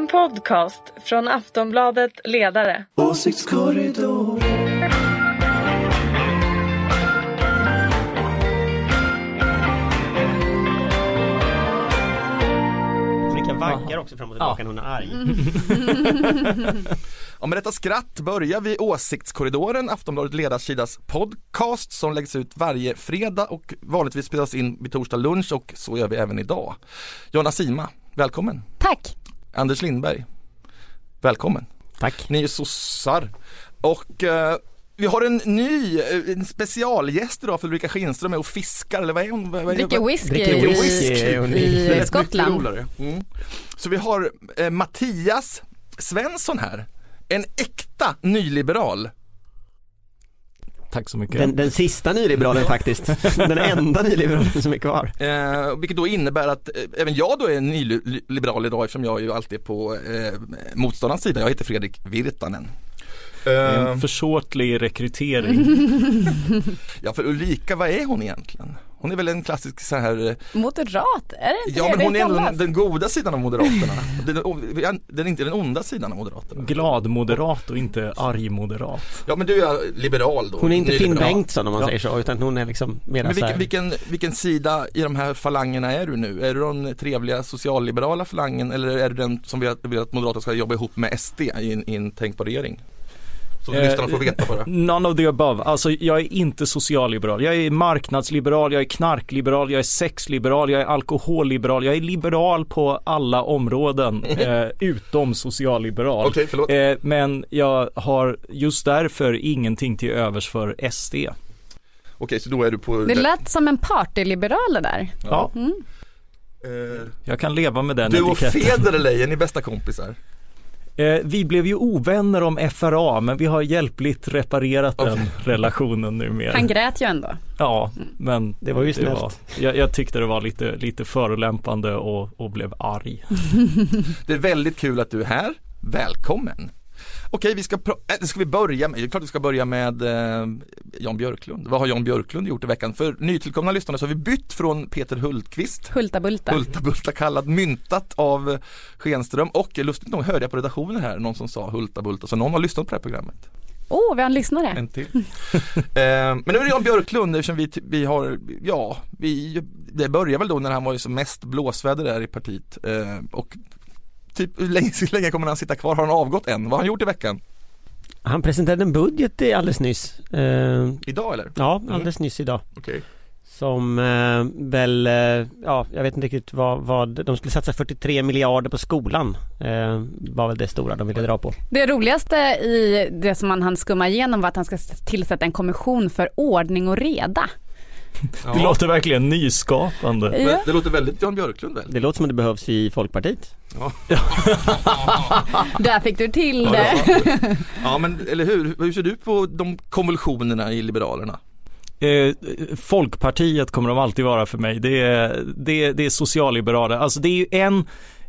En podcast från Aftonbladet Ledare. Åsiktskorridor. Ulrika vaggar också fram och tillbaka när hon är arg. Och med detta skratt börjar vi Åsiktskorridoren, Aftonbladet Ledarsidas podcast som läggs ut varje fredag och vanligtvis spelas in vid torsdag lunch och så gör vi även idag. Jonna Sima, välkommen. Tack. Anders Lindberg, välkommen. Tack. Ni är sossar. Och eh, vi har en ny, eh, en specialgäst idag för Ulrika Schenström är och fiskar eller vad är hon? Dricker whisky, Dricker i, whisky, i, i Skottland. Mm. Så vi har eh, Mattias Svensson här, en äkta nyliberal. Tack så mycket. Den, den sista nyliberalen faktiskt. Den enda nyliberalen som är kvar. Eh, vilket då innebär att eh, även jag då är nyliberal idag eftersom jag ju alltid är på eh, motståndarens sida. Jag heter Fredrik Virtanen. Eh, En försåtlig rekrytering. ja för Ulrika, vad är hon egentligen? Hon är väl en klassisk så här eh, Moderat, är det inte Ja det men hon är ändå den, den goda sidan av Moderaterna. Den, den är inte den onda sidan av Moderaterna. Glad moderat och inte arg moderat. Ja men du är liberal då. Hon är inte Finn. Bengtsson om man Ja. säger så, utan hon är liksom mer Men vilken, vilken, vilken sida i de här falangerna är du nu? Är du den trevliga socialliberala falangen eller är du den som vill att, vill att Moderaterna ska jobba ihop med SD i en, i en tänkbar regering? Så Eh, lyssnarna får veta bara. None of the above. Alltså jag är inte socialliberal. Jag är marknadsliberal, jag är knarkliberal, jag är sexliberal, jag är alkoholliberal. Jag är liberal på alla områden eh, utom socialliberal. Okej, förlåt. Eh, men jag har just därför ingenting till övers för SD. Okej, så då är du på... Det lät som en partyliberal det där. Ja, Eh, jag kan leva med den du och etiketten. Federley, är ni bästa kompisar? Eh, vi blev ju ovänner om FRA men vi har hjälpligt reparerat den relationen numera. Han grät ju ändå. Ja, men Det var ju snällt. jag, jag tyckte det var lite, lite förolämpande och, och blev arg. Det är väldigt kul att du är här. Välkommen! Okej, vi ska, äh, ska vi börja med, det är klart vi ska börja med eh, Jan Björklund. Vad har Jan Björklund gjort i veckan? För nytillkomna lyssnare så har vi bytt från Peter Hultqvist Hulta bulta. Hulta Bulta kallad, myntat av Schenström och lustigt nog hörde jag på redaktionen här någon som sa Hulta Bulta, så någon har lyssnat på det här programmet. Åh, oh, vi har en lyssnare. En till. eh, men nu är det Jan Björklund eftersom vi, vi har, ja, vi, det börjar väl då när han var ju som mest blåsväder där i partiet eh, och typ hur länge, hur länge kommer han sitta kvar? Har han avgått än? Vad har han gjort i veckan? Han presenterade en budget i alldeles nyss. Eh, Idag eller? ja, alldeles nyss idag. Okej. Som eh, väl, eh, ja jag vet inte riktigt vad, vad, de skulle satsa 43 miljarder på skolan. Eh, var väl det stora de ville dra på. Det roligaste i det som man hann skumma igenom var att han ska tillsätta en kommission för ordning och reda. Det låter verkligen nyskapande. Men det låter väldigt Jan Björklund väl? Det låter som att det behövs i Folkpartiet. Där fick du till Ja, det. ja men eller hur, hur ser du på de konvulsionerna i Liberalerna? Eh, Folkpartiet kommer de alltid vara för mig. Det är, det, är- det är socialliberaler. Alltså det är ju en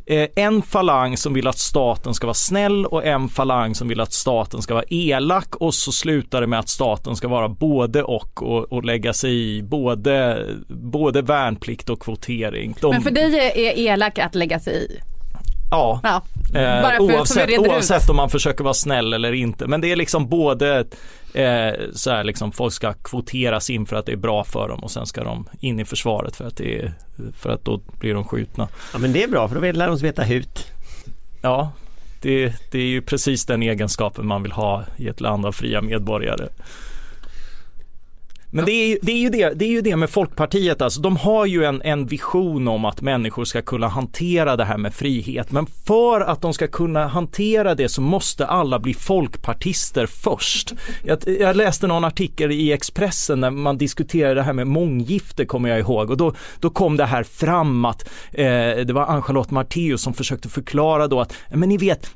Eh, en falang som vill att staten ska vara snäll och en falang som vill att staten ska vara elak och så slutar det med att staten ska vara både och och, och lägga sig i både, både värnplikt och kvotering. De, Men för dig är är elak att lägga sig i. Ja, Ja, Eh, oavsett, oavsett om man försöker vara snäll eller inte. Men det är liksom både eh, så här liksom folk ska kvoteras in för att det är bra för dem och sen ska de in i försvaret för att det är, för att då blir de skjutna. Ja men det är bra för då lär de sig veta hut. Ja, det, det är ju precis den egenskapen man vill ha i ett land av fria medborgare. Men det är, ju- det, är ju det, det är ju det med Folkpartiet, alltså, de har ju en, en vision om att människor ska kunna hantera det här med frihet. Men för att de ska kunna hantera det så måste alla bli folkpartister först. Jag, jag läste någon artikel i Expressen när man diskuterade det här med månggifte kommer jag ihåg och då, då kom det här fram att eh, det var Ann-Charlotte Marteus som försökte förklara då att, men ni vet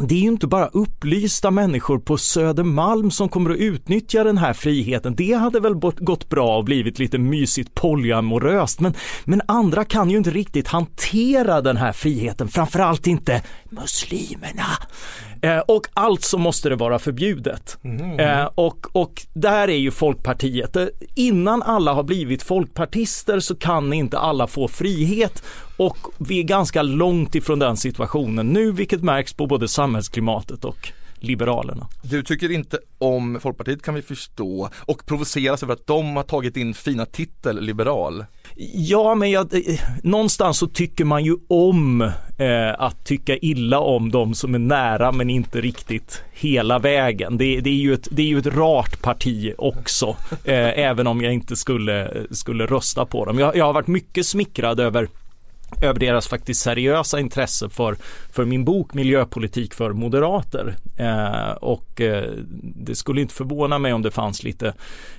det är ju inte bara upplysta människor på Södermalm som kommer att utnyttja den här friheten. Det hade väl gått bra och blivit lite mysigt polyamoröst. Men, men andra kan ju inte riktigt hantera den här friheten, framförallt inte muslimerna. Eh, och alltså måste det vara förbjudet. Mm. Eh, och, och där är ju Folkpartiet, eh, innan alla har blivit folkpartister så kan inte alla få frihet och vi är ganska långt ifrån den situationen nu vilket märks på både samhällsklimatet och Liberalerna. Du tycker inte om Folkpartiet kan vi förstå och provoceras över att de har tagit in fina titel liberal. Ja, men jag, eh, någonstans så tycker man ju om eh, att tycka illa om de som är nära men inte riktigt hela vägen. Det, det är, ju ett, det är ju ett rart parti också, eh, även om jag inte skulle, skulle rösta på dem. Jag, jag har varit mycket smickrad över över deras faktiskt seriösa intresse för, för min bok Miljöpolitik för moderater. Eh, och eh, det skulle inte förvåna mig om det fanns lite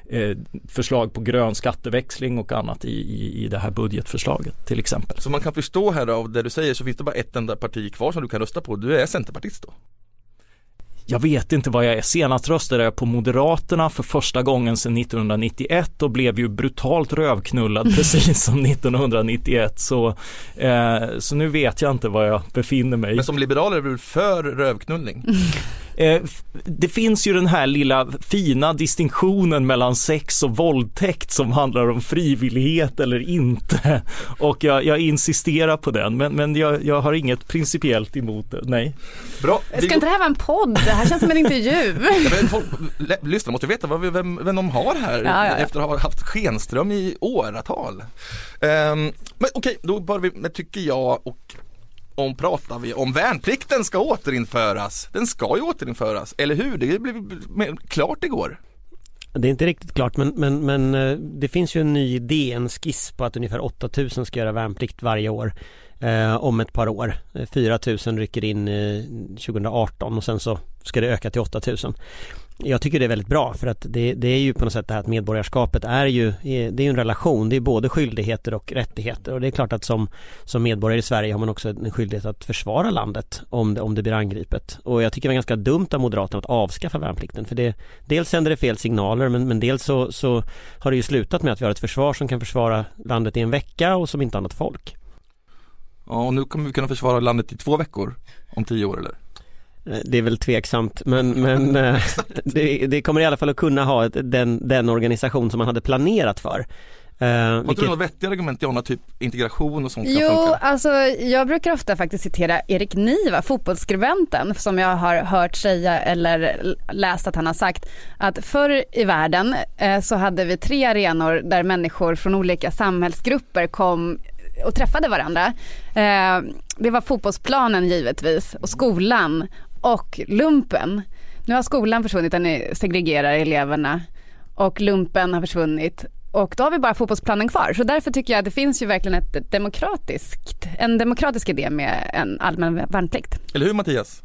eh, förslag på grön skatteväxling och annat i, i, i det här budgetförslaget till exempel. Så man kan förstå här av det du säger så finns det bara ett enda parti kvar som du kan rösta på. Du är centerpartist då? Jag vet inte vad jag är. Senast röstade jag på Moderaterna för första gången sedan 1991 och blev ju brutalt rövknullad precis som 1991. Så, eh, så nu vet jag inte var jag befinner mig. Men som liberal är du för rövknullning? Eh, det finns ju den här lilla fina distinktionen mellan sex och våldtäkt som handlar om frivillighet eller inte. Och jag, jag insisterar på den, men, men jag, jag har inget principiellt emot det, nej. Bra. Ska inte det här vara en podd? Det här känns som en intervju. Ja, men folk, lyssna måste veta vad vi, vem, vem de har här Ja, ja, ja. efter att ha haft Schenström i åratal. Ehm, men okej, då börjar vi tycker jag och om pratar vi om värnplikten ska återinföras. Den ska ju återinföras, eller hur? Det blev klart igår. Det är inte riktigt klart men, men, men eh, det finns ju en ny idé, en skiss på att ungefär 8000 ska göra värnplikt varje år eh, om ett par år. Eh, 4000 rycker in eh, 2018 och sen så ska det öka till 8000. Jag tycker det är väldigt bra för att det, det är ju på något sätt det här att medborgarskapet är ju, det är ju en relation, det är både skyldigheter och rättigheter och det är klart att som, som medborgare i Sverige har man också en skyldighet att försvara landet om det, om det blir angripet. Och jag tycker det var ganska dumt av Moderaterna att avskaffa värnplikten för det, dels sänder det fel signaler men, men dels så, så har det ju slutat med att vi har ett försvar som kan försvara landet i en vecka och som inte annat folk. Ja, och nu kommer vi kunna försvara landet i två veckor om tio år eller? Eh, Det är väl tveksamt men, men eh, det, det kommer i alla fall att kunna ha ett, den, den organisation som man hade planerat för. Eh, Har vilket- du något vettiga argument Jonna, typ integration och sånt Jo, funka? alltså jag brukar ofta faktiskt citera Erik Niva, fotbollsskribenten, som jag har hört säga eller läst att han har sagt att förr i världen eh, så hade vi tre arenor där människor från olika samhällsgrupper kom och träffade varandra. Eh, det var fotbollsplanen givetvis och skolan och lumpen. Nu har skolan försvunnit, den segregerar eleverna och lumpen har försvunnit och då har vi bara fotbollsplanen kvar. Så därför tycker jag att det finns ju verkligen ett demokratiskt, en demokratisk idé med en allmän värnplikt. Eller hur Mattias?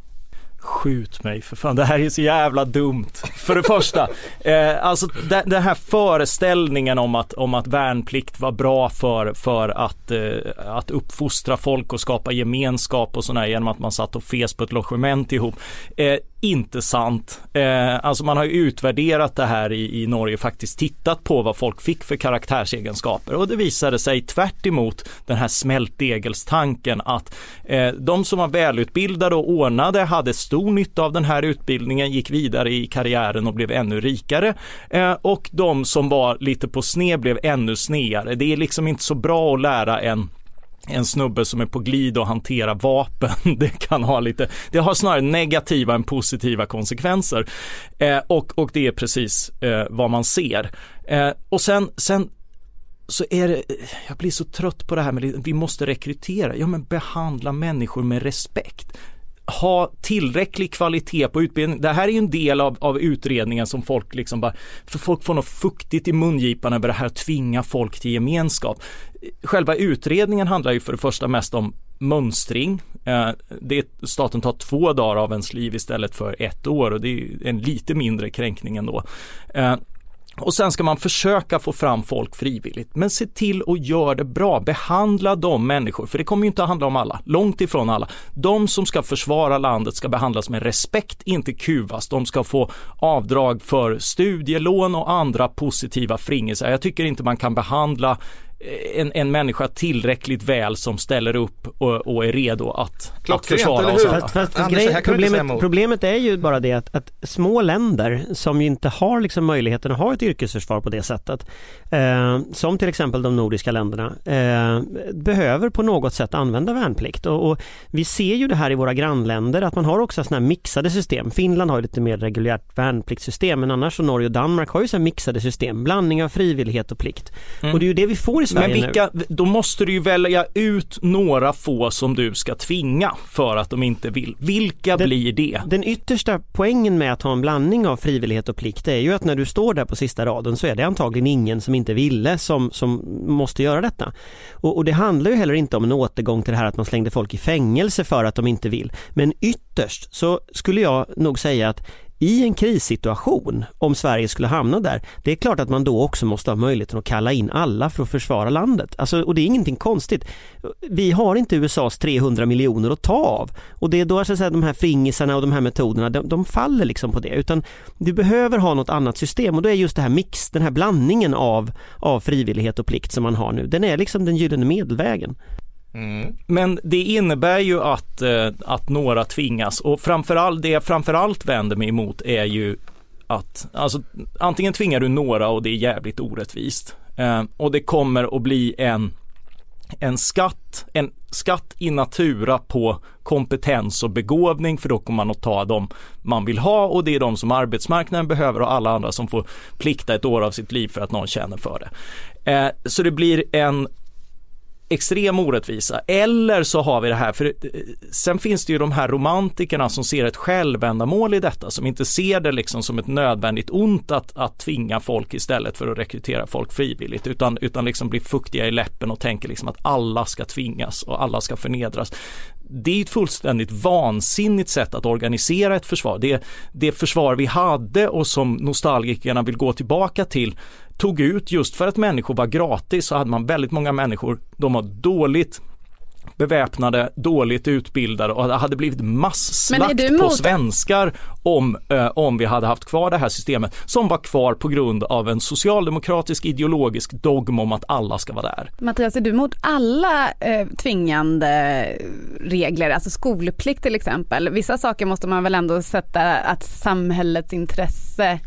Skjut mig för fan, det här är så jävla dumt. För det första, eh, alltså den här föreställningen om att, om att värnplikt var bra för, för att, eh, att uppfostra folk och skapa gemenskap och sådär genom att man satt och fes på ett logement ihop. Eh, inte sant. Eh, alltså man har ju utvärderat det här i, i Norge, faktiskt tittat på vad folk fick för karaktärsegenskaper och det visade sig tvärt emot den här smältdegelstanken att eh, de som var välutbildade och ordnade hade stor nytta av den här utbildningen, gick vidare i karriären och blev ännu rikare eh, och de som var lite på sned blev ännu snedare. Det är liksom inte så bra att lära en en snubbe som är på glid och hanterar vapen. Det kan ha lite, det har snarare negativa än positiva konsekvenser. Eh, och, och det är precis eh, vad man ser. Eh, och sen, sen så är det, jag blir så trött på det här med, vi måste rekrytera, ja men behandla människor med respekt ha tillräcklig kvalitet på utbildning. Det här är ju en del av, av utredningen som folk liksom bara, för folk får något fuktigt i mungipan över det här att tvinga folk till gemenskap. Själva utredningen handlar ju för det första mest om mönstring. Eh, det, staten tar två dagar av ens liv istället för ett år och det är en lite mindre kränkning ändå. Eh, och sen ska man försöka få fram folk frivilligt. Men se till att göra det bra. Behandla de människor, för det kommer ju inte att handla om alla, långt ifrån alla. De som ska försvara landet ska behandlas med respekt, inte kuvas. De ska få avdrag för studielån och andra positiva fringelser. Jag tycker inte man kan behandla en, en människa tillräckligt väl som ställer upp och, och är redo att, att försvara oss alla. Fast, fast Anders, grej, det här kan du inte säga problemet, problemet är ju bara det att, att små länder som ju inte har liksom möjligheten att ha ett yrkesförsvar på det sättet eh, som till exempel de nordiska länderna eh, behöver på något sätt använda värnplikt och, och vi ser ju det här i våra grannländer att man har också sådana här mixade system. Finland har ju lite mer reguljärt värnpliktssystem men annars så Norge och Danmark har ju så här mixade system, blandning av frivillighet och plikt. Mm. Och det är ju det vi får i Sverige Men nu. vilka, då måste du ju välja ut några få som du ska tvinga för att de inte vill. Vilka Den- blir det? Den yttersta poängen med att ha en blandning av frivillighet och plikt är ju att när du står där på sista raden så är det antagligen ingen som inte ville som, som måste göra detta. Och, och det handlar ju heller inte om en återgång till det här att man slängde folk i fängelse för att de inte vill. Men ytterst så skulle jag nog säga att i en krissituation, om Sverige skulle hamna där, det är klart att man då också måste ha möjligheten att kalla in alla för att försvara landet. Alltså, och det är ingenting konstigt. Vi har inte USAs 300 miljoner att ta av och det är då alltså, så att säga, de här fringisarna och de här metoderna, de, de faller liksom på det. Utan du behöver ha något annat system och då är just det här mix, den här blandningen av, av frivillighet och plikt som man har nu, den är liksom den gyllene medelvägen. Mm. Men det innebär ju att, eh, att några tvingas och framförallt, det jag framförallt vänder mig emot är ju att, alltså antingen tvingar du några och det är jävligt orättvist eh, och det kommer att bli en, en skatt, en skatt i natura på kompetens och begåvning för då kommer man att ta dem man vill ha och det är de som arbetsmarknaden behöver och alla andra som får plikta ett år av sitt liv för att någon känner för det. Eh, så det blir en extrem orättvisa. Eller så har vi det här, för eh, sen finns det ju de här romantikerna som ser ett självändamål i detta, som inte ser det liksom som ett nödvändigt ont att, att tvinga folk istället för att rekrytera folk frivilligt, utan, utan liksom blir fuktiga i läppen och tänker liksom att alla ska tvingas och alla ska förnedras. Det är ett fullständigt vansinnigt sätt att organisera ett försvar. Det, det försvar vi hade och som nostalgikerna vill gå tillbaka till tog ut just för att människor var gratis så hade man väldigt många människor, de har dåligt beväpnade, dåligt utbildade och det hade blivit masslakt på svenskar om, eh, om vi hade haft kvar det här systemet som var kvar på grund av en socialdemokratisk ideologisk dogm om att alla ska vara där. Mattias, är du mot alla eh, tvingande regler, alltså skolplikt till exempel? Vissa saker måste man väl ändå sätta att samhällets intresse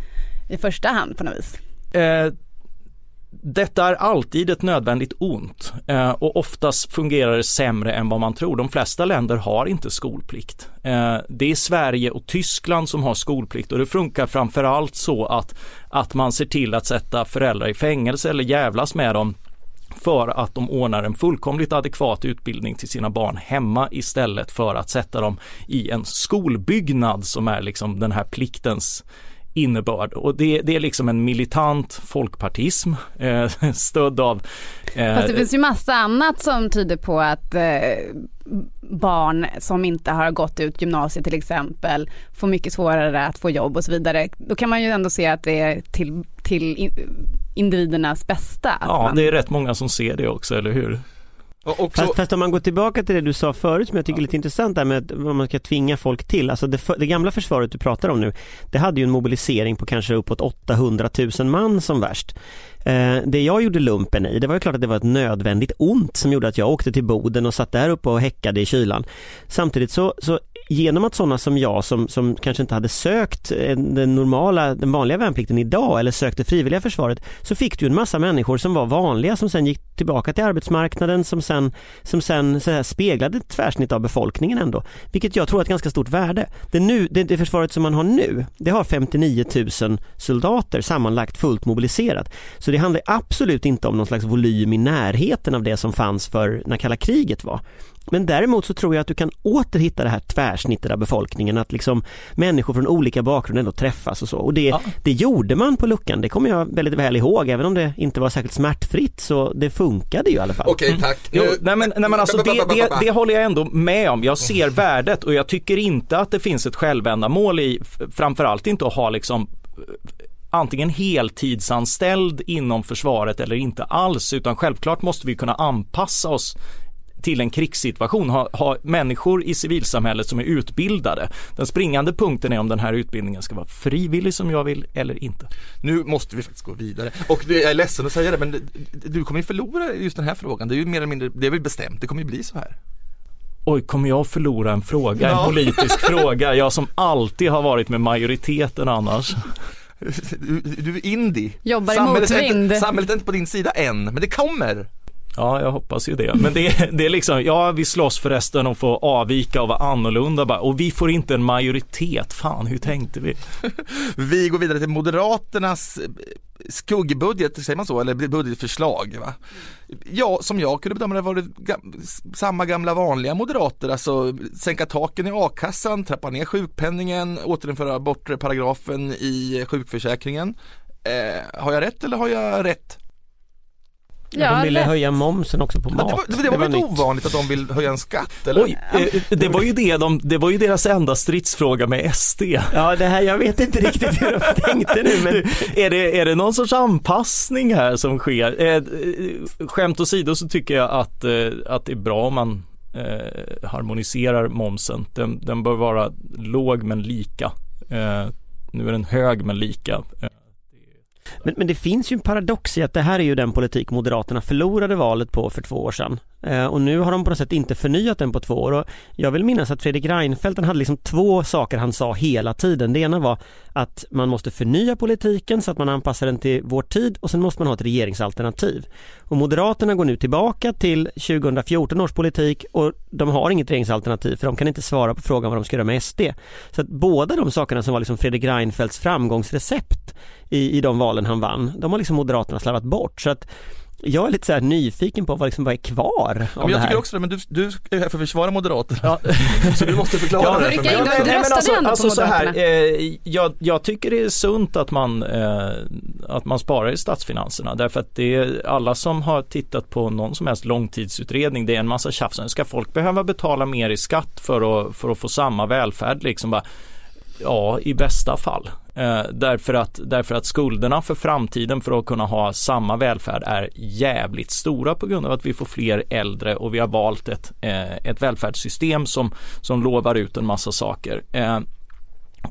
i första hand på något vis? Eh, detta är alltid ett nödvändigt ont eh, och oftast fungerar det sämre än vad man tror. De flesta länder har inte skolplikt. Eh, det är Sverige och Tyskland som har skolplikt och det funkar framförallt så att, att man ser till att sätta föräldrar i fängelse eller jävlas med dem för att de ordnar en fullkomligt adekvat utbildning till sina barn hemma istället för att sätta dem i en skolbyggnad som är liksom den här pliktens innebörd och det, det är liksom en militant folkpartism eh, stödd av eh, Fast det finns ju massa annat som tyder på att eh, barn som inte har gått ut gymnasiet till exempel får mycket svårare att få jobb och så vidare. Då kan man ju ändå se att det är till, till in, individernas bästa. Ja man- det är rätt många som ser det också, eller hur? Också, Fast, fast om man går tillbaka till det du sa förut som jag tycker är lite intressant där med vad man ska tvinga folk till. Alltså det, det gamla försvaret du pratar om nu, det hade ju en mobilisering på kanske uppåt 800 000 man som värst. Eh, det jag gjorde lumpen i, det var ju klart att det var ett nödvändigt ont som gjorde att jag åkte till Boden och satt där uppe och häckade i kylan. Samtidigt så, så genom att sådana som jag som, som kanske inte hade sökt eh, den normala, den vanliga värnplikten idag eller sökte frivilliga försvaret så fick du en massa människor som var vanliga som sen gick tillbaka till arbetsmarknaden som sen, som sen så här, speglade ett tvärsnitt av befolkningen ändå. Vilket jag tror är ett ganska stort värde. Det, nu, det, det försvaret som man har nu, det har 59 000 soldater sammanlagt fullt mobiliserat. Så det handlar absolut inte om någon slags volym i närheten av det som fanns för när kalla kriget var. Men däremot så tror jag att du kan åter hitta det här tvärsnittet av befolkningen, att liksom människor från olika bakgrunder ändå träffas och så. Och det, Ja. det gjorde man på luckan, det kommer jag väldigt väl ihåg, även om det inte var särskilt smärtfritt så det funkade ju i alla fall. okej tack. Jo, Nu- nej men, nej men alltså det, det, det håller jag ändå med om. Jag ser värdet och jag tycker inte att det finns ett självändamål i, framförallt inte att ha liksom eh, antingen heltidsanställd inom försvaret eller inte alls utan självklart måste vi kunna anpassa oss till en krigssituation, ha, ha människor i civilsamhället som är utbildade. Den springande punkten är om den här utbildningen ska vara frivillig som jag vill eller inte. Nu måste vi faktiskt gå vidare och det, jag är ledsen att säga det men du kommer ju förlora just den här frågan. Det är ju mer eller mindre, det är väl bestämt, det kommer ju bli så här. Oj, kommer jag förlora en fråga, Ja. en politisk fråga? Jag som alltid har varit med majoriteten annars. Du, du är indie. Jobbar i Samhället är, motvind. inte, samhället är inte på din sida än, men det kommer. Ja, jag hoppas ju det. Men det, det är liksom, ja vi slåss förresten och få avvika och vara annorlunda bara. Och vi får inte en majoritet. Fan, hur tänkte vi? Vi går vidare till Moderaternas eh, skuggbudget, säger man så, eller budgetförslag va? Ja, som jag kunde bedöma det var det samma gamla vanliga moderater, alltså sänka taken i a-kassan, trappa ner sjukpenningen, återinföra bortre paragrafen i sjukförsäkringen. Eh, har jag rätt eller har jag rätt? Ja, de ville rätt. höja momsen också på Det mat. var, det var, väl inte nytt. ovanligt att de vill höja en skatt eller? Oj, eh, det var ju det de, det var ju deras enda stridsfråga med SD. Ja, det här, jag vet inte riktigt hur de tänkte nu men Är det, är det någon sorts anpassning här som sker? Eh, eh, skämt åsido så tycker jag att, eh, att det är bra om man eh, harmoniserar momsen. Den, den bör vara låg men lika. Eh, nu är den hög men lika. Men, men det finns ju en paradox i att det här är ju den politik Moderaterna förlorade valet på för två år sedan. Eh, och nu har de på något sätt inte förnyat den på två år. Och jag vill minnas att Fredrik Reinfeldt hade liksom två saker han sa hela tiden. Det ena var att man måste förnya politiken så att man anpassar den till vår tid och sen måste man ha ett regeringsalternativ. Och Moderaterna går nu tillbaka till 2014 års politik och de har inget regeringsalternativ för de kan inte svara på frågan vad de ska göra med SD. Så att båda de sakerna som var liksom Fredrik Reinfeldts framgångsrecept i, i de valen han vann, de har liksom Moderaterna slarvat bort. Så att jag är lite så här nyfiken på vad, liksom, vad är kvar Ja, av men det jag här. tycker också det, men du, du är här för att försvara Moderaterna. Så du måste förklara Ja, det för mig. röstade alltså, alltså så här, eh, jag, jag tycker det är sunt att man, eh, att man sparar i statsfinanserna därför att det är alla som har tittat på någon som helst långtidsutredning, det är en massa tjafs. Ska folk behöva betala mer i skatt för att, för att få samma välfärd liksom bara Ja, i bästa fall. Eh, därför, att, därför att skulderna för framtiden för att kunna ha samma välfärd är jävligt stora på grund av att vi får fler äldre och vi har valt ett, eh, ett välfärdssystem som, som lovar ut en massa saker. Eh,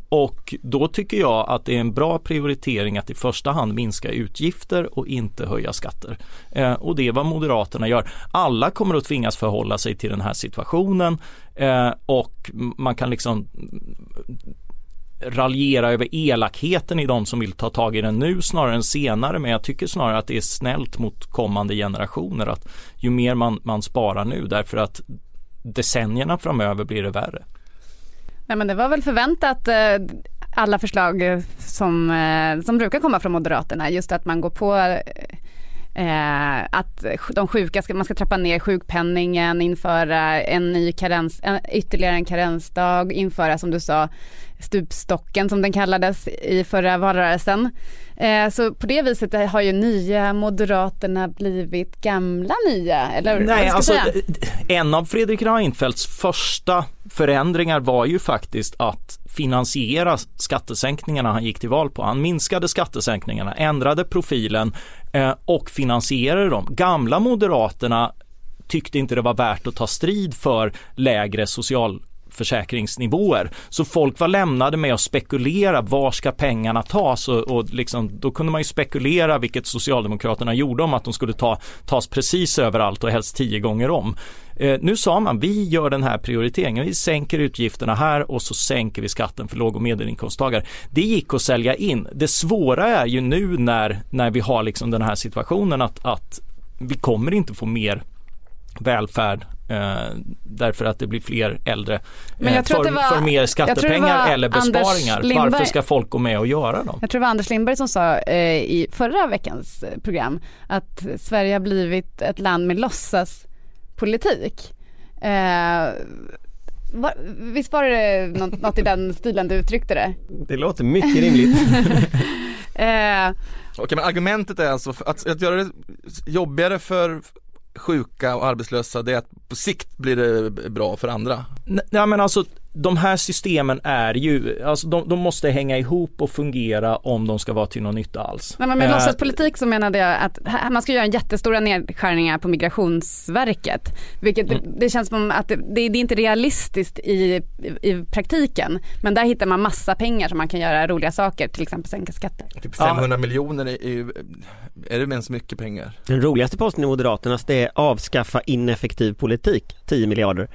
och då tycker jag att det är en bra prioritering att i första hand minska utgifter och inte höja skatter. Eh, och det är vad Moderaterna gör. Alla kommer att tvingas förhålla sig till den här situationen eh, och man kan liksom raljera över elakheten i de som vill ta tag i den nu snarare än senare men jag tycker snarare att det är snällt mot kommande generationer att ju mer man, man sparar nu därför att decennierna framöver blir det värre. Nej men det var väl förväntat eh, alla förslag eh, som, eh, som brukar komma från Moderaterna. Just att man går på eh, att de sjuka ska, man ska trappa ner sjukpenningen, införa en ny karens, en, ytterligare en karensdag, införa som du sa stupstocken som den kallades i förra valrörelsen. Eh, så på det viset har ju nya Moderaterna blivit gamla nya, eller Nej, alltså säga? en av Fredrik Reinfeldts första förändringar var ju faktiskt att finansiera skattesänkningarna han gick till val på. Han minskade skattesänkningarna, ändrade profilen eh, och finansierade dem. Gamla Moderaterna tyckte inte det var värt att ta strid för lägre social försäkringsnivåer. Så folk var lämnade med att spekulera var ska pengarna tas och, och liksom, då kunde man ju spekulera vilket Socialdemokraterna gjorde om att de skulle ta, tas precis överallt och helst tio gånger om. Eh, nu sa man vi gör den här prioriteringen, vi sänker utgifterna här och så sänker vi skatten för låg och medelinkomsttagare. Det gick att sälja in. Det svåra är ju nu när, när vi har liksom den här situationen att, att vi kommer inte få mer välfärd eh, därför att det blir fler äldre Men jag eh, tror för, att det var- för mer skattepengar var eller besparingar. Varför ska folk gå med och göra dem? Jag tror det var Anders Lindberg som sa eh, i förra veckans program att Sverige har blivit ett land med låtsaspolitik. Eh, va, visst var det något, något i den stilen du uttryckte det? Det låter mycket rimligt. Eh, Okej men argumentet är alltså att, att göra det jobbigare för sjuka och arbetslösa det är att på sikt blir det bra för andra. Nej men alltså de här systemen är ju, alltså de, de, måste hänga ihop och fungera om de ska vara till någon nytta alls. Men med uh, låtsaspolitik så menade jag att man ska göra jättestora nedskärningar på migrationsverket. Vilket mm. det, det, känns som att det, det, är inte realistiskt i, i praktiken. Men där hittar man massa pengar som man kan göra roliga saker, till exempel sänka skatter. Typ 500 ja. miljoner är, är, är det ens mycket pengar? Den roligaste posten i Moderaternas det är avskaffa ineffektiv politik, 10 miljarder.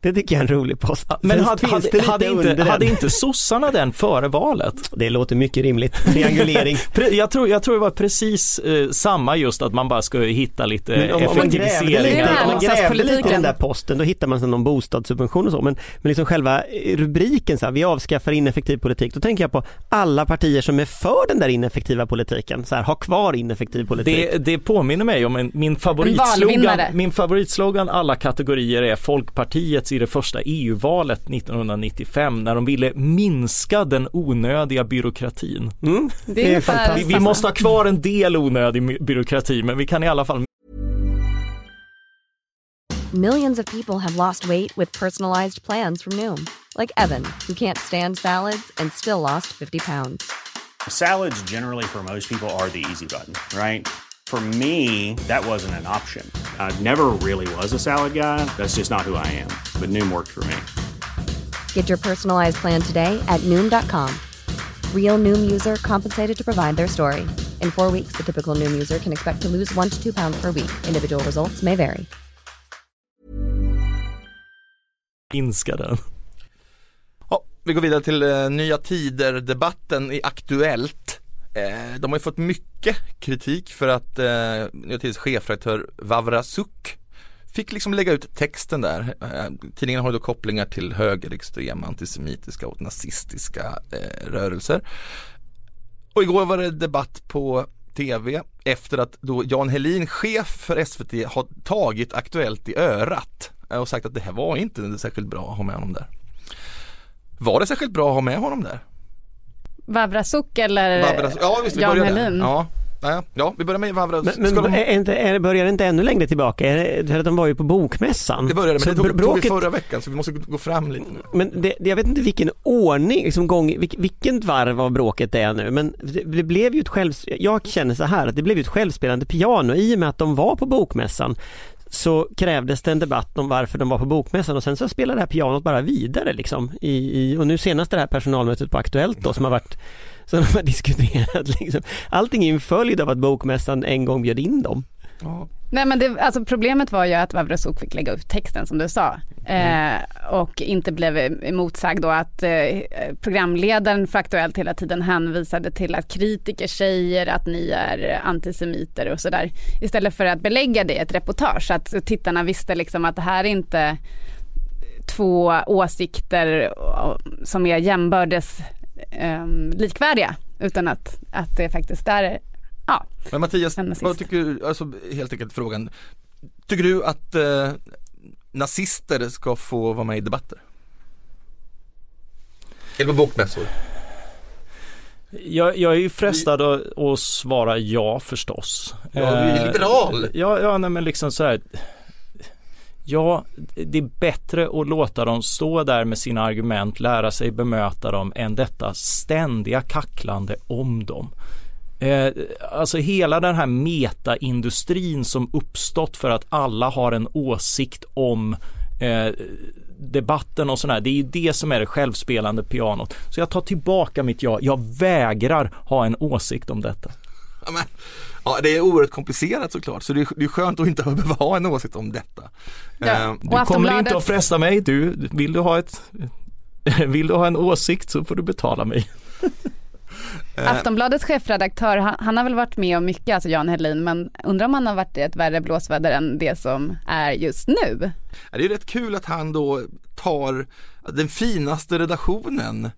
Det tycker jag är en rolig post. Men hade, hade, hade, inte, hade inte sossarna den före valet? Det låter mycket rimligt. Triangulering. jag, tror, jag tror det var precis eh, samma just att man bara skulle hitta lite men om, effektiviseringar. Om man grävde lite i den där posten då hittar man sen någon bostadssubvention och så men, men liksom själva rubriken så här, vi avskaffar ineffektiv politik. Då tänker jag på alla partier som är för den där ineffektiva politiken. Så här, ha kvar ineffektiv politik. Det, det påminner mig om en, min favoritslogan, min favoritslogan alla kategorier är Folkpartiets i det första EU-valet 1995 när de ville minska den onödiga byråkratin. Mm. Det är fantastiskt. Vi, vi måste ha kvar en del onödig byråkrati men vi kan i alla fall Millions of people have lost weight with personalized plans from Noom. Like Evan, who can't stand salads and still lost 50 pounds. Salads generally for most people are the easy button, right? For me, that wasn't an option. I never really was a salad guy. That's just not who I am. But Noom worked for me. Get your personalized plan today at Noom.com. Real Noom user compensated to provide their story. In four weeks, the typical Noom user can expect to lose one to two pounds per week. Individual results may vary. Minska den. Ja, vi går vidare till uh, Nya Tider-debatten i Aktuellt. Eh, de har ju fått mycket kritik för att eh, Nya Tiders chefredaktör Vavra Suk fick liksom lägga ut texten där. Eh, tidningen har ju då kopplingar till högerextrema, antisemitiska och nazistiska eh, rörelser. Och igår var det debatt på TV efter att då Jan Helin, chef för SVT, har tagit Aktuellt i örat och sagt att det här var inte särskilt bra att ha med honom där. Var det särskilt bra att ha med honom där? Vavrasuk eller Vavra, ja, visst, vi Jan Helin? Ja. Ja, ja, vi börjar med Vavra. Men, men de... är inte, är, börjar det inte ännu längre tillbaka? Är det, de var ju på bokmässan. Det började, men det tog, bråket... tog förra veckan så vi måste gå fram lite nu. Men det, jag vet inte vilken ordning, liksom gång, vilken varv av bråket det är nu, men det, det blev ju ett själv, jag känner så här att det blev ju ett självspelande piano i och med att de var på bokmässan så krävdes det en debatt om varför de var på bokmässan och sen så spelade det här pianot bara vidare liksom i, i och nu senast det här personalmötet på Aktuellt då som har varit som de har diskuterat liksom. Allting är en följd av att bokmässan en gång bjöd in dem. Ja. Nej men det, alltså problemet var ju att Vavrasuk fick lägga upp texten som du sa mm. eh, och inte blev emotsagd då att eh, programledaren för Aktuellt hela tiden hänvisade till att kritiker säger att ni är antisemiter och sådär istället för att belägga det i ett reportage så att tittarna visste liksom att det här är inte två åsikter som är jämbördes eh, likvärdiga utan att, att det faktiskt är Ja. Men Mattias, vad tycker du, alltså helt enkelt frågan, tycker du att eh, nazister ska få vara med i debatter? Eller på bokmässor? Jag, jag är ju frestad att, att svara ja förstås. Ja, du är liberal. Eh, ja, ja nej, men liksom så här. Ja, det är bättre att låta dem stå där med sina argument, lära sig bemöta dem än detta ständiga kacklande om dem. Eh, alltså hela den här metaindustrin som uppstått för att alla har en åsikt om eh, debatten och sådär. Det är ju det som är det självspelande pianot. Så jag tar tillbaka mitt ja. Jag vägrar ha en åsikt om detta. Ja, men, ja det är oerhört komplicerat såklart. Så det är, det är skönt att inte behöva ha en åsikt om detta. Ja. Eh, du kommer inte att fresta mig. Du, vill du ha ett vill du ha en åsikt så får du betala mig. Eh. Aftonbladets chefredaktör, han, han, har väl varit med om mycket, alltså Jan Helin, men undrar om han har varit i ett värre blåsväder än det som är just nu? Det är rätt kul att han då tar den finaste redaktionen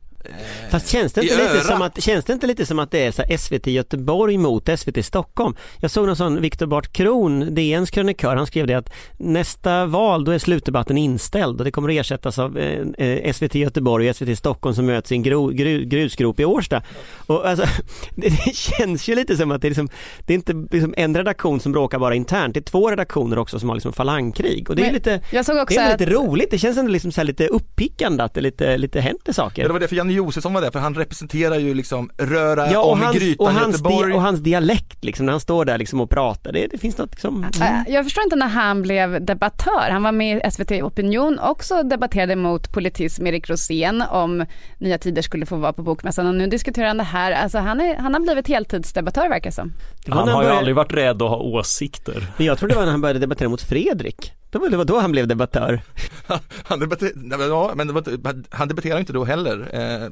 Fast känns det, inte lite som att, känns det inte lite som att det är så SVT Göteborg mot SVT Stockholm? Jag såg någon sån Viktor Bart Kron, DNs krönikör, han skrev det att nästa val då är slutdebatten inställd och det kommer att ersättas av eh, eh, SVT Göteborg och SVT Stockholm som möts i en gro, gru, grusgrop i Årsta. Och alltså, det, det känns ju lite som att det är, liksom, det är inte liksom en redaktion som bråkar bara internt, det är två redaktioner också som har liksom falangkrig och det är Men lite Jag såg också det är att lite roligt, det känns ändå liksom så här lite uppickande att det lite, lite händer saker. Ja, det var det för Janne Josefsson var där, för han representerar ju liksom röra Ja och om i hans, grytan och, hans Göteborg. och hans dialekt liksom när han står där liksom och pratar, det, det finns något liksom Äh, Jag förstår inte när han blev debattör. Han var med i SVT Opinion också debatterade mot politism Erik Rosén om Nya Tider skulle få vara på Bokmässan och nu diskuterar han det här. Alltså han, är, han har blivit heltidsdebattör verkar som. det var Han när har ju började- aldrig varit rädd att ha åsikter. Men jag tror det var när han började debattera mot Fredrik det var då han blev debattör Han, debatter, ja, men det var, han debatterade inte då heller. Eh, eh,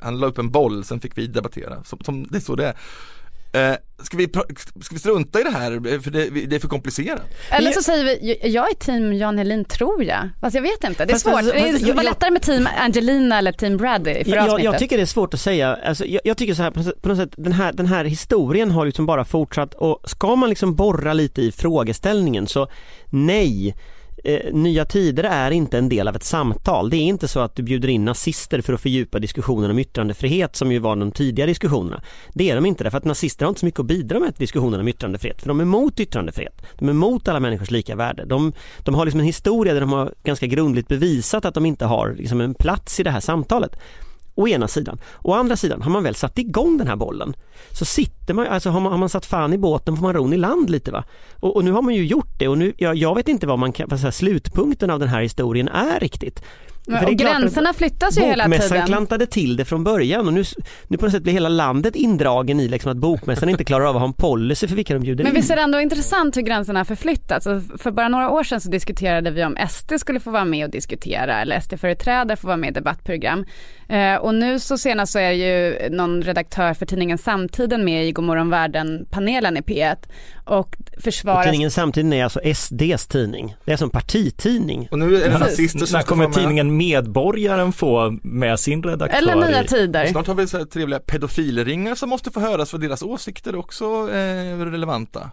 han la upp en boll, sen fick vi debattera. Som, som, det är så det är. Eh, ska, vi, ska vi strunta i det här, för det, det är för komplicerat? Eller så säger vi, jag är team Jan Helin tror jag. Fast jag vet inte, det är Fast- svårt. fast- det fast- var jag- lättare med team Angelina eller team Brady i förra jag, avsnittet. jag tycker det är svårt att säga, alltså, jag, jag tycker så här på något sätt, på något sätt den, här, den här historien har liksom bara fortsatt och ska man liksom borra lite i frågeställningen så nej Eh, nya tider är inte en del av ett samtal. Det är inte så att du bjuder in nazister för att fördjupa diskussionen om yttrandefrihet som ju var de tidigare diskussionerna. Det är de inte därför att nazister har inte så mycket att bidra med till diskussionen om yttrandefrihet. För de är emot yttrandefrihet. De är emot alla människors lika värde. De, de har liksom en historia där de har ganska grundligt bevisat att de inte har liksom en plats i det här samtalet. Å ena sidan. Å andra sidan, har man väl satt igång den här bollen så sitter man, alltså har man, har man satt fan i båten får man ron i land lite va. Och, och nu har man ju gjort det och nu, jag, jag vet inte vad man kan, vad så här, slutpunkten av den här historien är riktigt. Men- och gränserna flyttas ju hela Bokmässan tiden. klantade till det från början och nu, nu på något sätt blir hela landet indragen i liksom att bokmässan inte klarar av att ha en policy för vilka de bjuder Men in. visst är det ändå intressant hur gränserna har förflyttats? För bara några år sedan så diskuterade vi om SD skulle få vara med och diskutera eller SD-företrädare får vara med i debattprogram. Eh, och nu så senast så är ju någon redaktör för tidningen Samtiden med i Godmorgon Världen-panelen i P1 och Och försvarar tidningen samtidigt är alltså SDs tidning. Det är en partitidning. Och nu är det Precis. nazister som När kommer med. tidningen Medborgaren få med sin redaktör? eller Nya Tider. Snart har vi så här trevliga pedofilringar som måste få höras för deras åsikter är också eh, relevanta.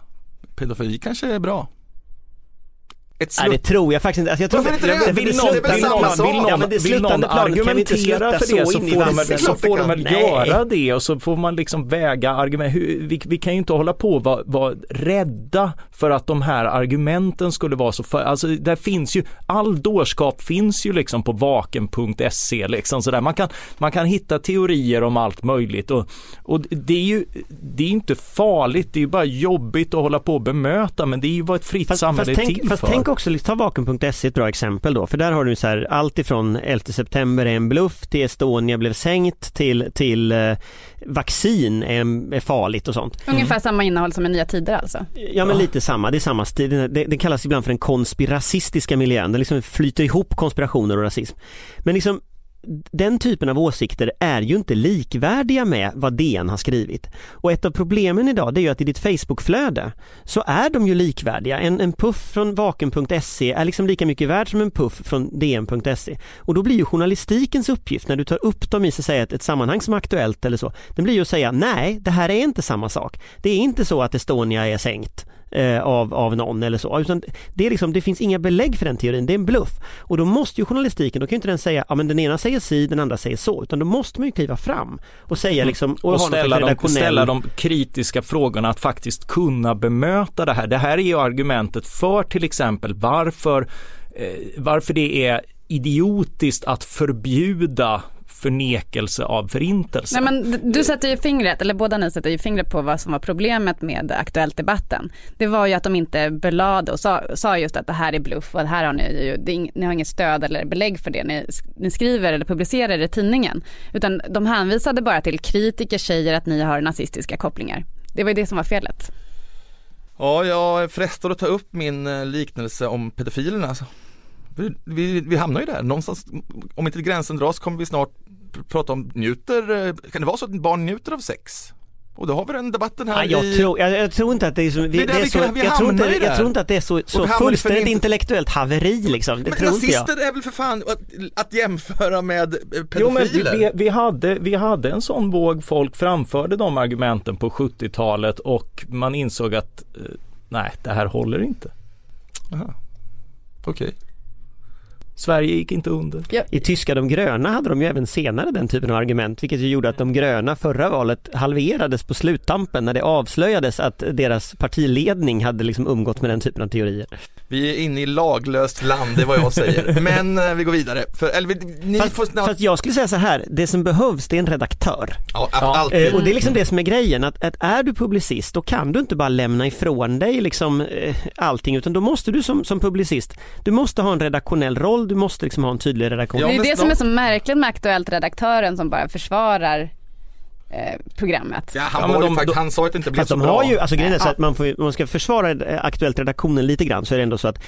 Pedofili kanske är bra. Ett Nej det slut. tror jag faktiskt inte. Alltså, jag tror Varför inte det? Vill någon- vill någon- vill någon- det vill någon argumentera för det så får, de, väl- så får de väl göra det och så får man liksom väga argument. Vi, vi kan ju inte hålla på och vara, vara rädda för att de här argumenten skulle vara så, för, alltså där finns ju, all dårskap finns ju liksom på vaken.se liksom sådär. Man kan, man kan hitta teorier om allt möjligt och, och det är ju, det är inte farligt, det är ju bara jobbigt att hålla på och bemöta men det är ju vad ett fritt Fast, samhälle fast, är tänk, till fast för. Också, ta vaken.se ett bra exempel då, för där har du så här allt ifrån 11 september är en bluff till Estonia blev sänkt till, till eh, vaccin är, är farligt och sånt. Ungefär samma innehåll som i Nya Tider alltså. Ja men lite samma, det är samma stil, det, det, kallas ibland för den konspiracistiska miljön, det liksom flyter ihop konspirationer och rasism. Men liksom den typen av åsikter är ju inte likvärdiga med vad DN har skrivit. Och ett av problemen idag det är ju att i ditt Facebookflöde så är de ju likvärdiga. En, en puff från vaken.se är liksom lika mycket värd som en puff från dn.se. Och då blir ju journalistikens uppgift när du tar upp dem i så att säga, ett, ett sammanhang som är aktuellt eller så, den blir ju att säga nej, det här är inte samma sak. Det är inte så att Estonia är sänkt eh, av, av någon eller så. Utan det, är liksom, det finns inga belägg för den teorin, det är en bluff. Och då måste ju journalistiken, då kan ju inte den säga, ja men den ena säger si, den andra säger så, utan då måste man ju kliva fram och säga liksom, och, och ställa de, ställa de kritiska frågorna att faktiskt kunna bemöta det här. Det här är ju argumentet för till exempel varför, eh, varför det är idiotiskt att förbjuda förnekelse av förintelsen. Nej, men du sätter ju fingret, eller båda ni sätter ju fingret på vad som var problemet med Aktuellt-debatten. Det var ju att de inte belade och sa, sa just att det här är bluff och det här har ni ju, det ni har inget stöd eller belägg för det ni, ni skriver eller publicerar i tidningen. Utan de hänvisade bara till kritiker säger att ni har nazistiska kopplingar. Det var ju det som var felet. Ja, jag är frestad att ta upp min eh, liknelse om pedofilerna. Vi, vi, vi hamnar ju där någonstans, om inte gränsen dras kommer vi snart pr- prata om njuter, eh, kan det vara så att barn njuter av sex? Och då har vi den debatten här Nej, jag, i... tror, jag, jag tror inte att det är så, vi, Det är det är vi så kan- vi jag, tror inte, jag tror inte att det är så, så fullständigt för- intellektuellt haveri liksom, det Men tror inte jag. nazister är väl för fan att, att jämföra med eh, Jo men vi, pedofiler? vi, vi, hade, vi hade en sån våg, folk framförde de argumenten på 70-talet och man insåg att eh, nej, det här håller inte. Aha. Okej. Sverige gick inte under. I tyska De gröna hade de ju även senare den typen av argument vilket ju gjorde att De gröna förra valet halverades på sluttampen när det avslöjades att deras partiledning hade liksom umgått med den typen av teorier. Vi är inne i laglöst land, det är vad jag säger. Men eh, vi går vidare. För, eller, vi- ni Fast, får fast jag skulle säga så här, det som behövs det är en redaktör. ja, alltid. Eh, och det är liksom det som är grejen, att, att är du publicist då kan du inte bara lämna ifrån dig liksom eh, allting utan då måste du som, som publicist, du måste ha en redaktionell roll, du måste liksom ha en tydlig redaktion. Ja, det är det som är så märkligt med Aktuellt-redaktören som bara försvarar programmet. Ja, han, Ja, de- faktiskt, sa att det inte blev så de bra. har ju, alltså grejen är så att man, får, man ska försvara eh, Aktuellt redaktionen lite grann så är det ändå så att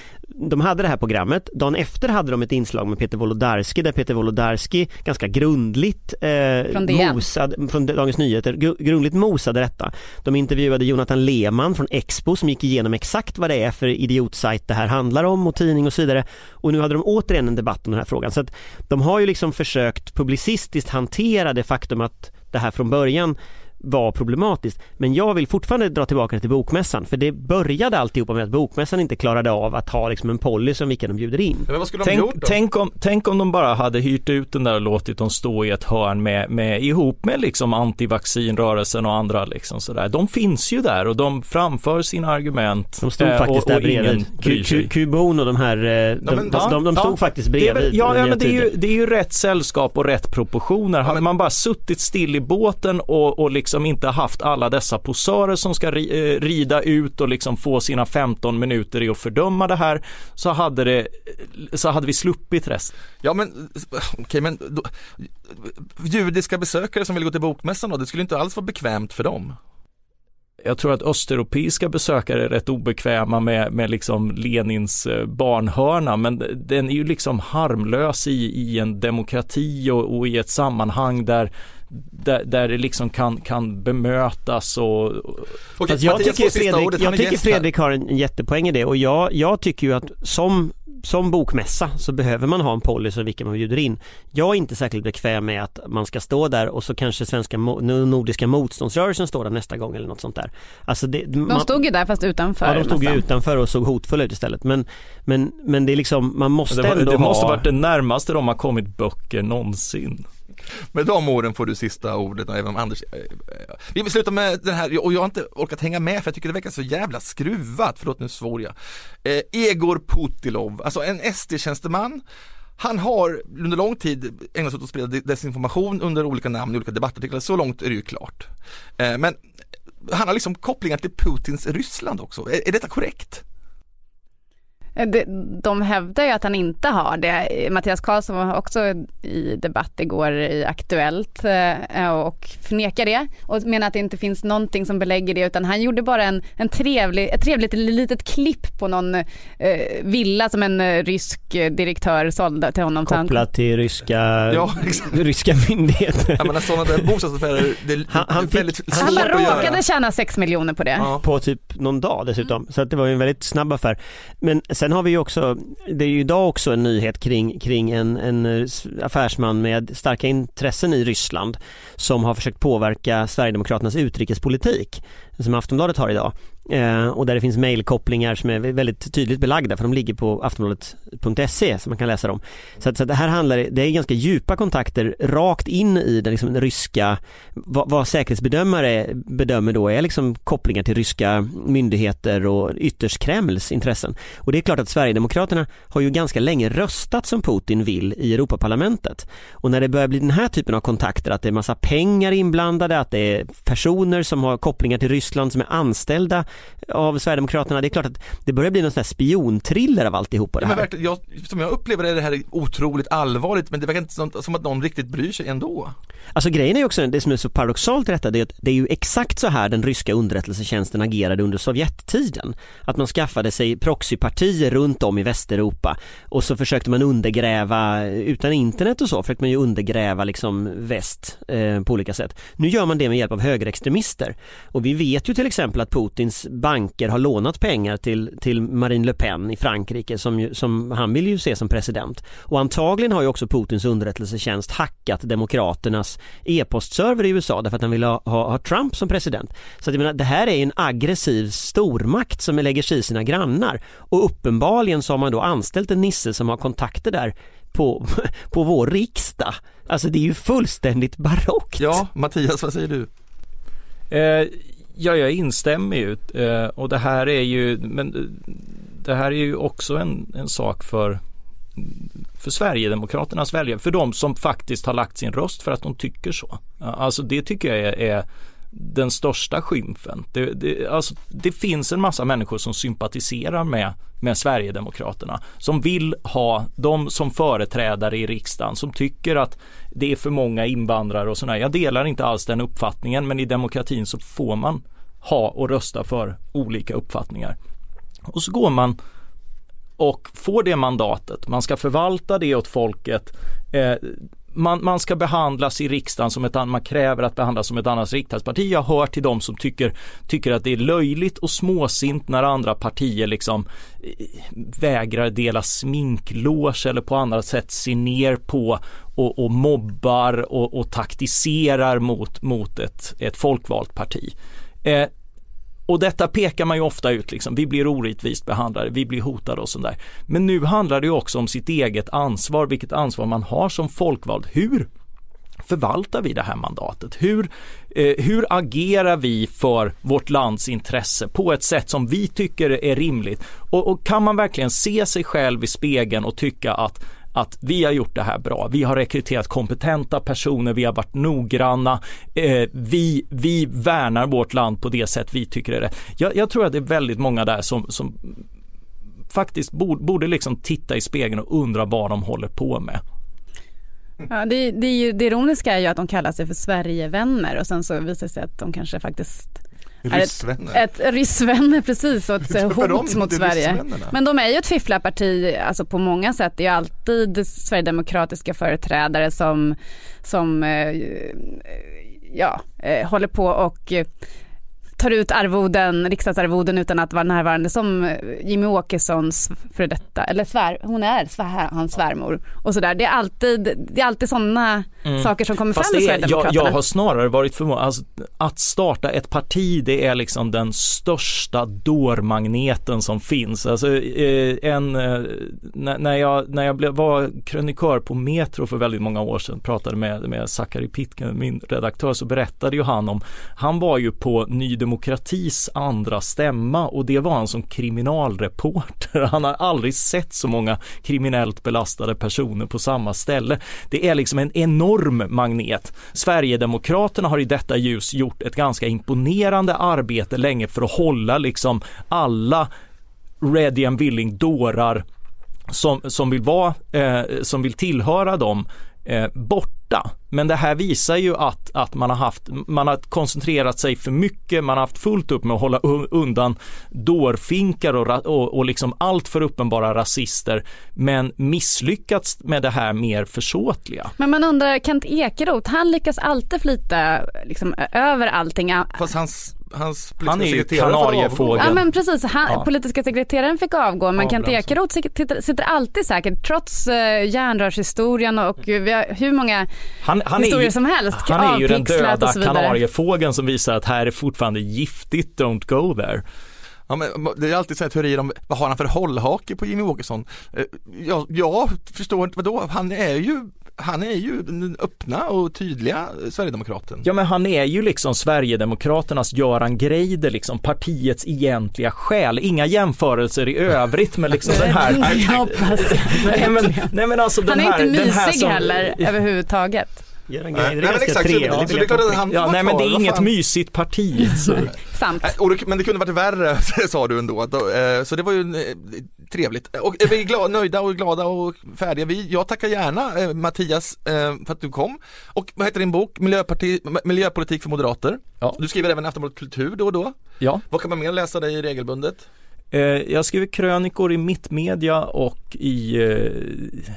de hade det här programmet, dagen efter hade de ett inslag med Peter Wolodarski där Peter Wolodarski ganska grundligt eh, Från mosad, från Dagens Nyheter, gru- grundligt mosade detta. De intervjuade Jonathan Lehmann från Expo som gick igenom exakt vad det är för idiotsajt det här handlar om och tidning och så vidare. Och nu hade de återigen en debatt om den här frågan. Så att de har ju liksom försökt publicistiskt hantera det faktum att det här från början var problematiskt. Men jag vill fortfarande dra tillbaka det till bokmässan för det började alltihopa med att bokmässan inte klarade av att ha liksom en policy om vilka de bjuder in. Men vad skulle de gjort Tänk, då? tänk, om, tänk om de bara hade hyrt ut den där och låtit dem stå i ett hörn med, med ihop med liksom antivaccinrörelsen och andra liksom sådär. De finns ju där och de framför sina argument. De stod eh, faktiskt och, där och bredvid. Kubon och de här, eh, de, men- de, de, de stod Ja, faktiskt Det bredvid. ja, under ja nya men det är, ju, det är ju rätt sällskap och rätt proportioner. Hade man bara suttit still i båten och, och liksom inte haft alla dessa posörer som ska ri, eh, rida ut och liksom få sina 15 minuter i att fördöma det här så hade, det, så hade vi sluppit resten. Ja men, okej men, då, judiska besökare som vill gå till bokmässan då, det skulle inte alls vara bekvämt för dem. Jag tror att östeuropeiska besökare är rätt obekväma med, med liksom Lenins eh, barnhörna men den är ju liksom harmlös i, i en demokrati och, och i ett sammanhang där där, där det liksom kan, kan bemötas och Okej, jag Mattias tycker, Fredrik, ordet, jag tycker. Fredrik har en jättepoäng i det och jag, jag tycker ju att som som bokmässa så behöver man ha en policy om vilka man bjuder in. Jag är inte särskilt bekväm med att man ska stå där och så kanske svenska nordiska motståndsrörelsen står där nästa gång eller något sånt där. Alltså det, De stod ju där fast utanför. Ja de stod ju utanför och såg hotfulla ut istället men, men, men det är liksom, man måste det, ändå det måste ha varit det närmaste de har kommit böcker någonsin. Med de orden får du sista ordet även om Anders eh, eh, Vi vill sluta med den här, och jag har inte orkat hänga med för jag tycker det verkar så jävla skruvat, förlåt nu svor jag. Eh, Egor Putilov, alltså en SD-tjänsteman han har under lång tid ägnat sig åt att sprida desinformation under olika namn i olika debattartiklar, så långt är det ju klart. Eh, men han har liksom kopplingar till Putins Ryssland också, är, är detta korrekt? Eh, De, de hävdar ju att han inte har det. Mattias Karlsson var också i debatt igår i Aktuellt eh, och förnekar det och menar att det inte finns någonting som belägger det utan han gjorde bara en, en trevlig, ett trevligt litet klipp på någon eh, villa som en eh, rysk eh, direktör sålde till honom. Kopplat till ryska, Ja, ryska myndigheter. Sådana där bostadsaffärer, det är Han- han fick- väldigt han bara göra. råkade tjäna 6 miljoner på det. Ja. på typ någon dag dessutom. Så att det var ju en väldigt snabb affär. Men sen har vi ju också, det är ju idag också en nyhet kring, kring en, en eh, affärsman med starka intressen i Ryssland som har försökt påverka Sverigedemokraternas utrikespolitik som Aftonbladet har idag. Eh, och där det finns mejlkopplingar som är väldigt tydligt belagda för de ligger på aftonbladet.se som man kan läsa dem. Så att, så att det här handlar, det är ganska djupa kontakter rakt in i den, liksom, den ryska, vad, vad säkerhetsbedömare bedömer då är liksom kopplingar till ryska myndigheter och ytterst Kremls intressen. Och det är klart att Sverigedemokraterna har ju ganska länge röstat som Putin vill i Europaparlamentet. Och när det börjar bli den här typen av kontakter, att det är massa pengar inblandade, att det är personer som har kopplingar till Ryssland som är anställda av Sverigedemokraterna. Det är klart att det börjar bli någon sån här spionthriller av alltihopa det Ja, men här. verkligen, jag, som jag upplever det, det här är otroligt allvarligt men det verkar inte som, som att någon riktigt bryr sig ändå. Alltså grejen är ju också, det som är så paradoxalt i detta, det är att det är ju exakt så här den ryska underrättelsetjänsten agerade under Sovjettiden. Att man skaffade sig proxypartier runt om i Västeuropa och så försökte man undergräva, utan internet och så, försökte man ju undergräva liksom väst eh, på olika sätt. Nu gör man det med hjälp av högerextremister. Och vi vet ju till exempel att Putins banker har lånat pengar till, till Marine Le Pen i Frankrike som, ju, som han vill ju se som president. Och antagligen har ju också Putins underrättelsetjänst hackat demokraternas e-postserver i USA därför att han vill ha, ha, ha Trump som president. Så att jag menar, det här är en aggressiv stormakt som lägger sig i sina grannar och uppenbarligen så har man då anställt en nisse som har kontakter där på, på vår riksdag. Alltså det är ju fullständigt barockt. Ja, Mattias vad säger du? Eh, ja, jag instämmer ju eh, och det här är ju, men eh, det här är ju också en, en sak för för Sverigedemokraternas väljare, för de som faktiskt har lagt sin röst för att de tycker så. Alltså det tycker jag är, är den största skymfen. Det, det, alltså, det finns en massa människor som sympatiserar med, med Sverigedemokraterna, som vill ha dem som företrädare i riksdagen, som tycker att det är för många invandrare och sådär. Jag delar inte alls den uppfattningen, men i demokratin så får man ha och rösta för olika uppfattningar. Och så går man och får det mandatet, man ska förvalta det åt folket. Eh, man, man, ska behandlas i riksdagen som ett annat, man kräver att behandlas som ett annat riksdagsparti. Jag hör till de som tycker, tycker att det är löjligt och småsint när andra partier liksom eh, vägrar dela sminklås eller på andra sätt ser ner på och, och mobbar och, och taktiserar mot, mot ett, ett folkvalt parti. Eh, och detta pekar man ju ofta ut liksom, vi blir orättvist behandlade, vi blir hotade och sådär. Men nu handlar det ju också om sitt eget ansvar, vilket ansvar man har som folkvald. Hur förvaltar vi det här mandatet? Hur, eh, hur agerar vi för vårt lands intresse på ett sätt som vi tycker är rimligt? Och, och kan man verkligen se sig själv i spegeln och tycka att att vi har gjort det här bra. Vi har rekryterat kompetenta personer, vi har varit noggranna, eh, vi, vi värnar vårt land på det sätt vi tycker är rätt. Jag, jag tror att det är väldigt många där som, som faktiskt borde, borde liksom titta i spegeln och undra vad de håller på med. Ja, det, det, är ju, det ironiska är ju att de kallar sig för Sverigevänner och sen så visar det sig att de kanske faktiskt Ryssvänner. Ett, ett ryssvänner precis och ett hot mot Sverige. Men de är ju ett fifflarparti alltså på många sätt. Det är ju alltid sverigedemokratiska företrädare som, som eh, ja, eh, håller på och eh, tar ut arvoden, riksdagsarvoden utan att vara närvarande som eh, Jimmy Åkessons före detta, eller svär, hon är svär, hans svärmor och sådär. Det är alltid, det är alltid sådana Mm. saker som kommer Fast fram det är, jag, Sverigedemokraterna. jag har snarare varit förvånad, alltså, att starta ett parti det är liksom den största dårmagneten som finns. Alltså, eh, en, eh, när, jag, när jag var krönikör på Metro för väldigt många år sedan, pratade med, med Sakari Pitken, min redaktör, så berättade ju han om, han var ju på Ny Demokratis andra stämma och det var han som kriminalreporter. Han har aldrig sett så många kriminellt belastade personer på samma ställe. Det är liksom en enorm magnet. Sverigedemokraterna har i detta ljus gjort ett ganska imponerande arbete länge för att hålla liksom alla ready and willing dårar som, som vill vara, eh, som vill tillhöra dem eh, borta. Men det här visar ju att, att man har haft, man har koncentrerat sig för mycket, man har haft fullt upp med att hålla undan dårfinkar och, och, och liksom allt för uppenbara rasister, men misslyckats med det här mer försåtliga. Men man undrar, Kent Ekeroth, han lyckas alltid flyta liksom, över allting. Fast hans, hans Han är ju kanariefågel. Ja men precis, han, Ja. politiska sekreteraren fick avgå men Kent. Ekeroth sitter, sitter alltid säkert trots uh, järnrörshistorien och vi har hur många Han, han historier ju, som helst. han är ju den döda kanariefågeln som visar att här är fortfarande giftigt, don't go there. Ja, men det är alltid så här teorier om vad har han för hållhake på Jimmy Åkesson? Eh, Jag, jag förstår inte, vadå? Han är ju han är ju den öppna och tydliga Sverigedemokraten. Ja men han är ju liksom Sverigedemokraternas Göran Greider, liksom partiets egentliga själ. Inga jämförelser i övrigt med liksom den här nej, men, nej men alltså den Han är här, inte den här mysig som, heller överhuvudtaget. Göran Nej, Greider är men ganska exakt, så, trevlig. så det är klart att han Ja, nej men det är inget fan. mysigt parti. Så. Sant. Det, men det kunde varit värre sa du ändå, Då, eh, så det var ju eh, trevligt. Och är vi glada, nöjda och glada och färdiga? Vi, jag tackar gärna eh, Mattias eh, för att du kom. Och vad heter din bok? Miljöparti, Miljöpolitik för moderater. Ja. Du skriver även Aftonbladet Kultur då och då. Ja. Vad kan man mer läsa dig regelbundet? Eh, Jag skriver krönikor i Mittmedia och i eh,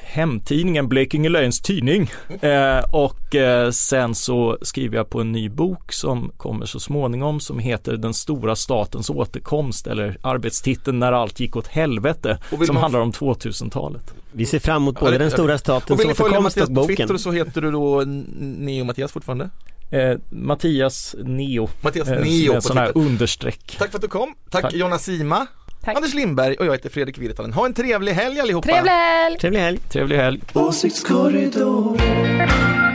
hemtidningen Blekinge Läns Tidning. Eh, och eh, sen så skriver jag på en ny bok som kommer så småningom som heter Den stora statens återkomst eller arbetstiteln När allt gick åt helvete som man- handlar om 2000-talet. Vi ser fram emot Ja, både det- den stora statens Och vill ni följa återkomst Mattias och på boken. Twitter så heter du då Neo Mattias fortfarande? Eh, Mattias Neo, Mattias eh, Neo med på sån här understreck. Tack för att du kom. Tack, Tack. Jonna Sima. Tack. Anders Lindberg och jag heter Fredrik Virtanen. Ha en trevlig helg allihopa. Trevlig helg! Trevlig helg. Trevlig helg. Åsiktskorridoren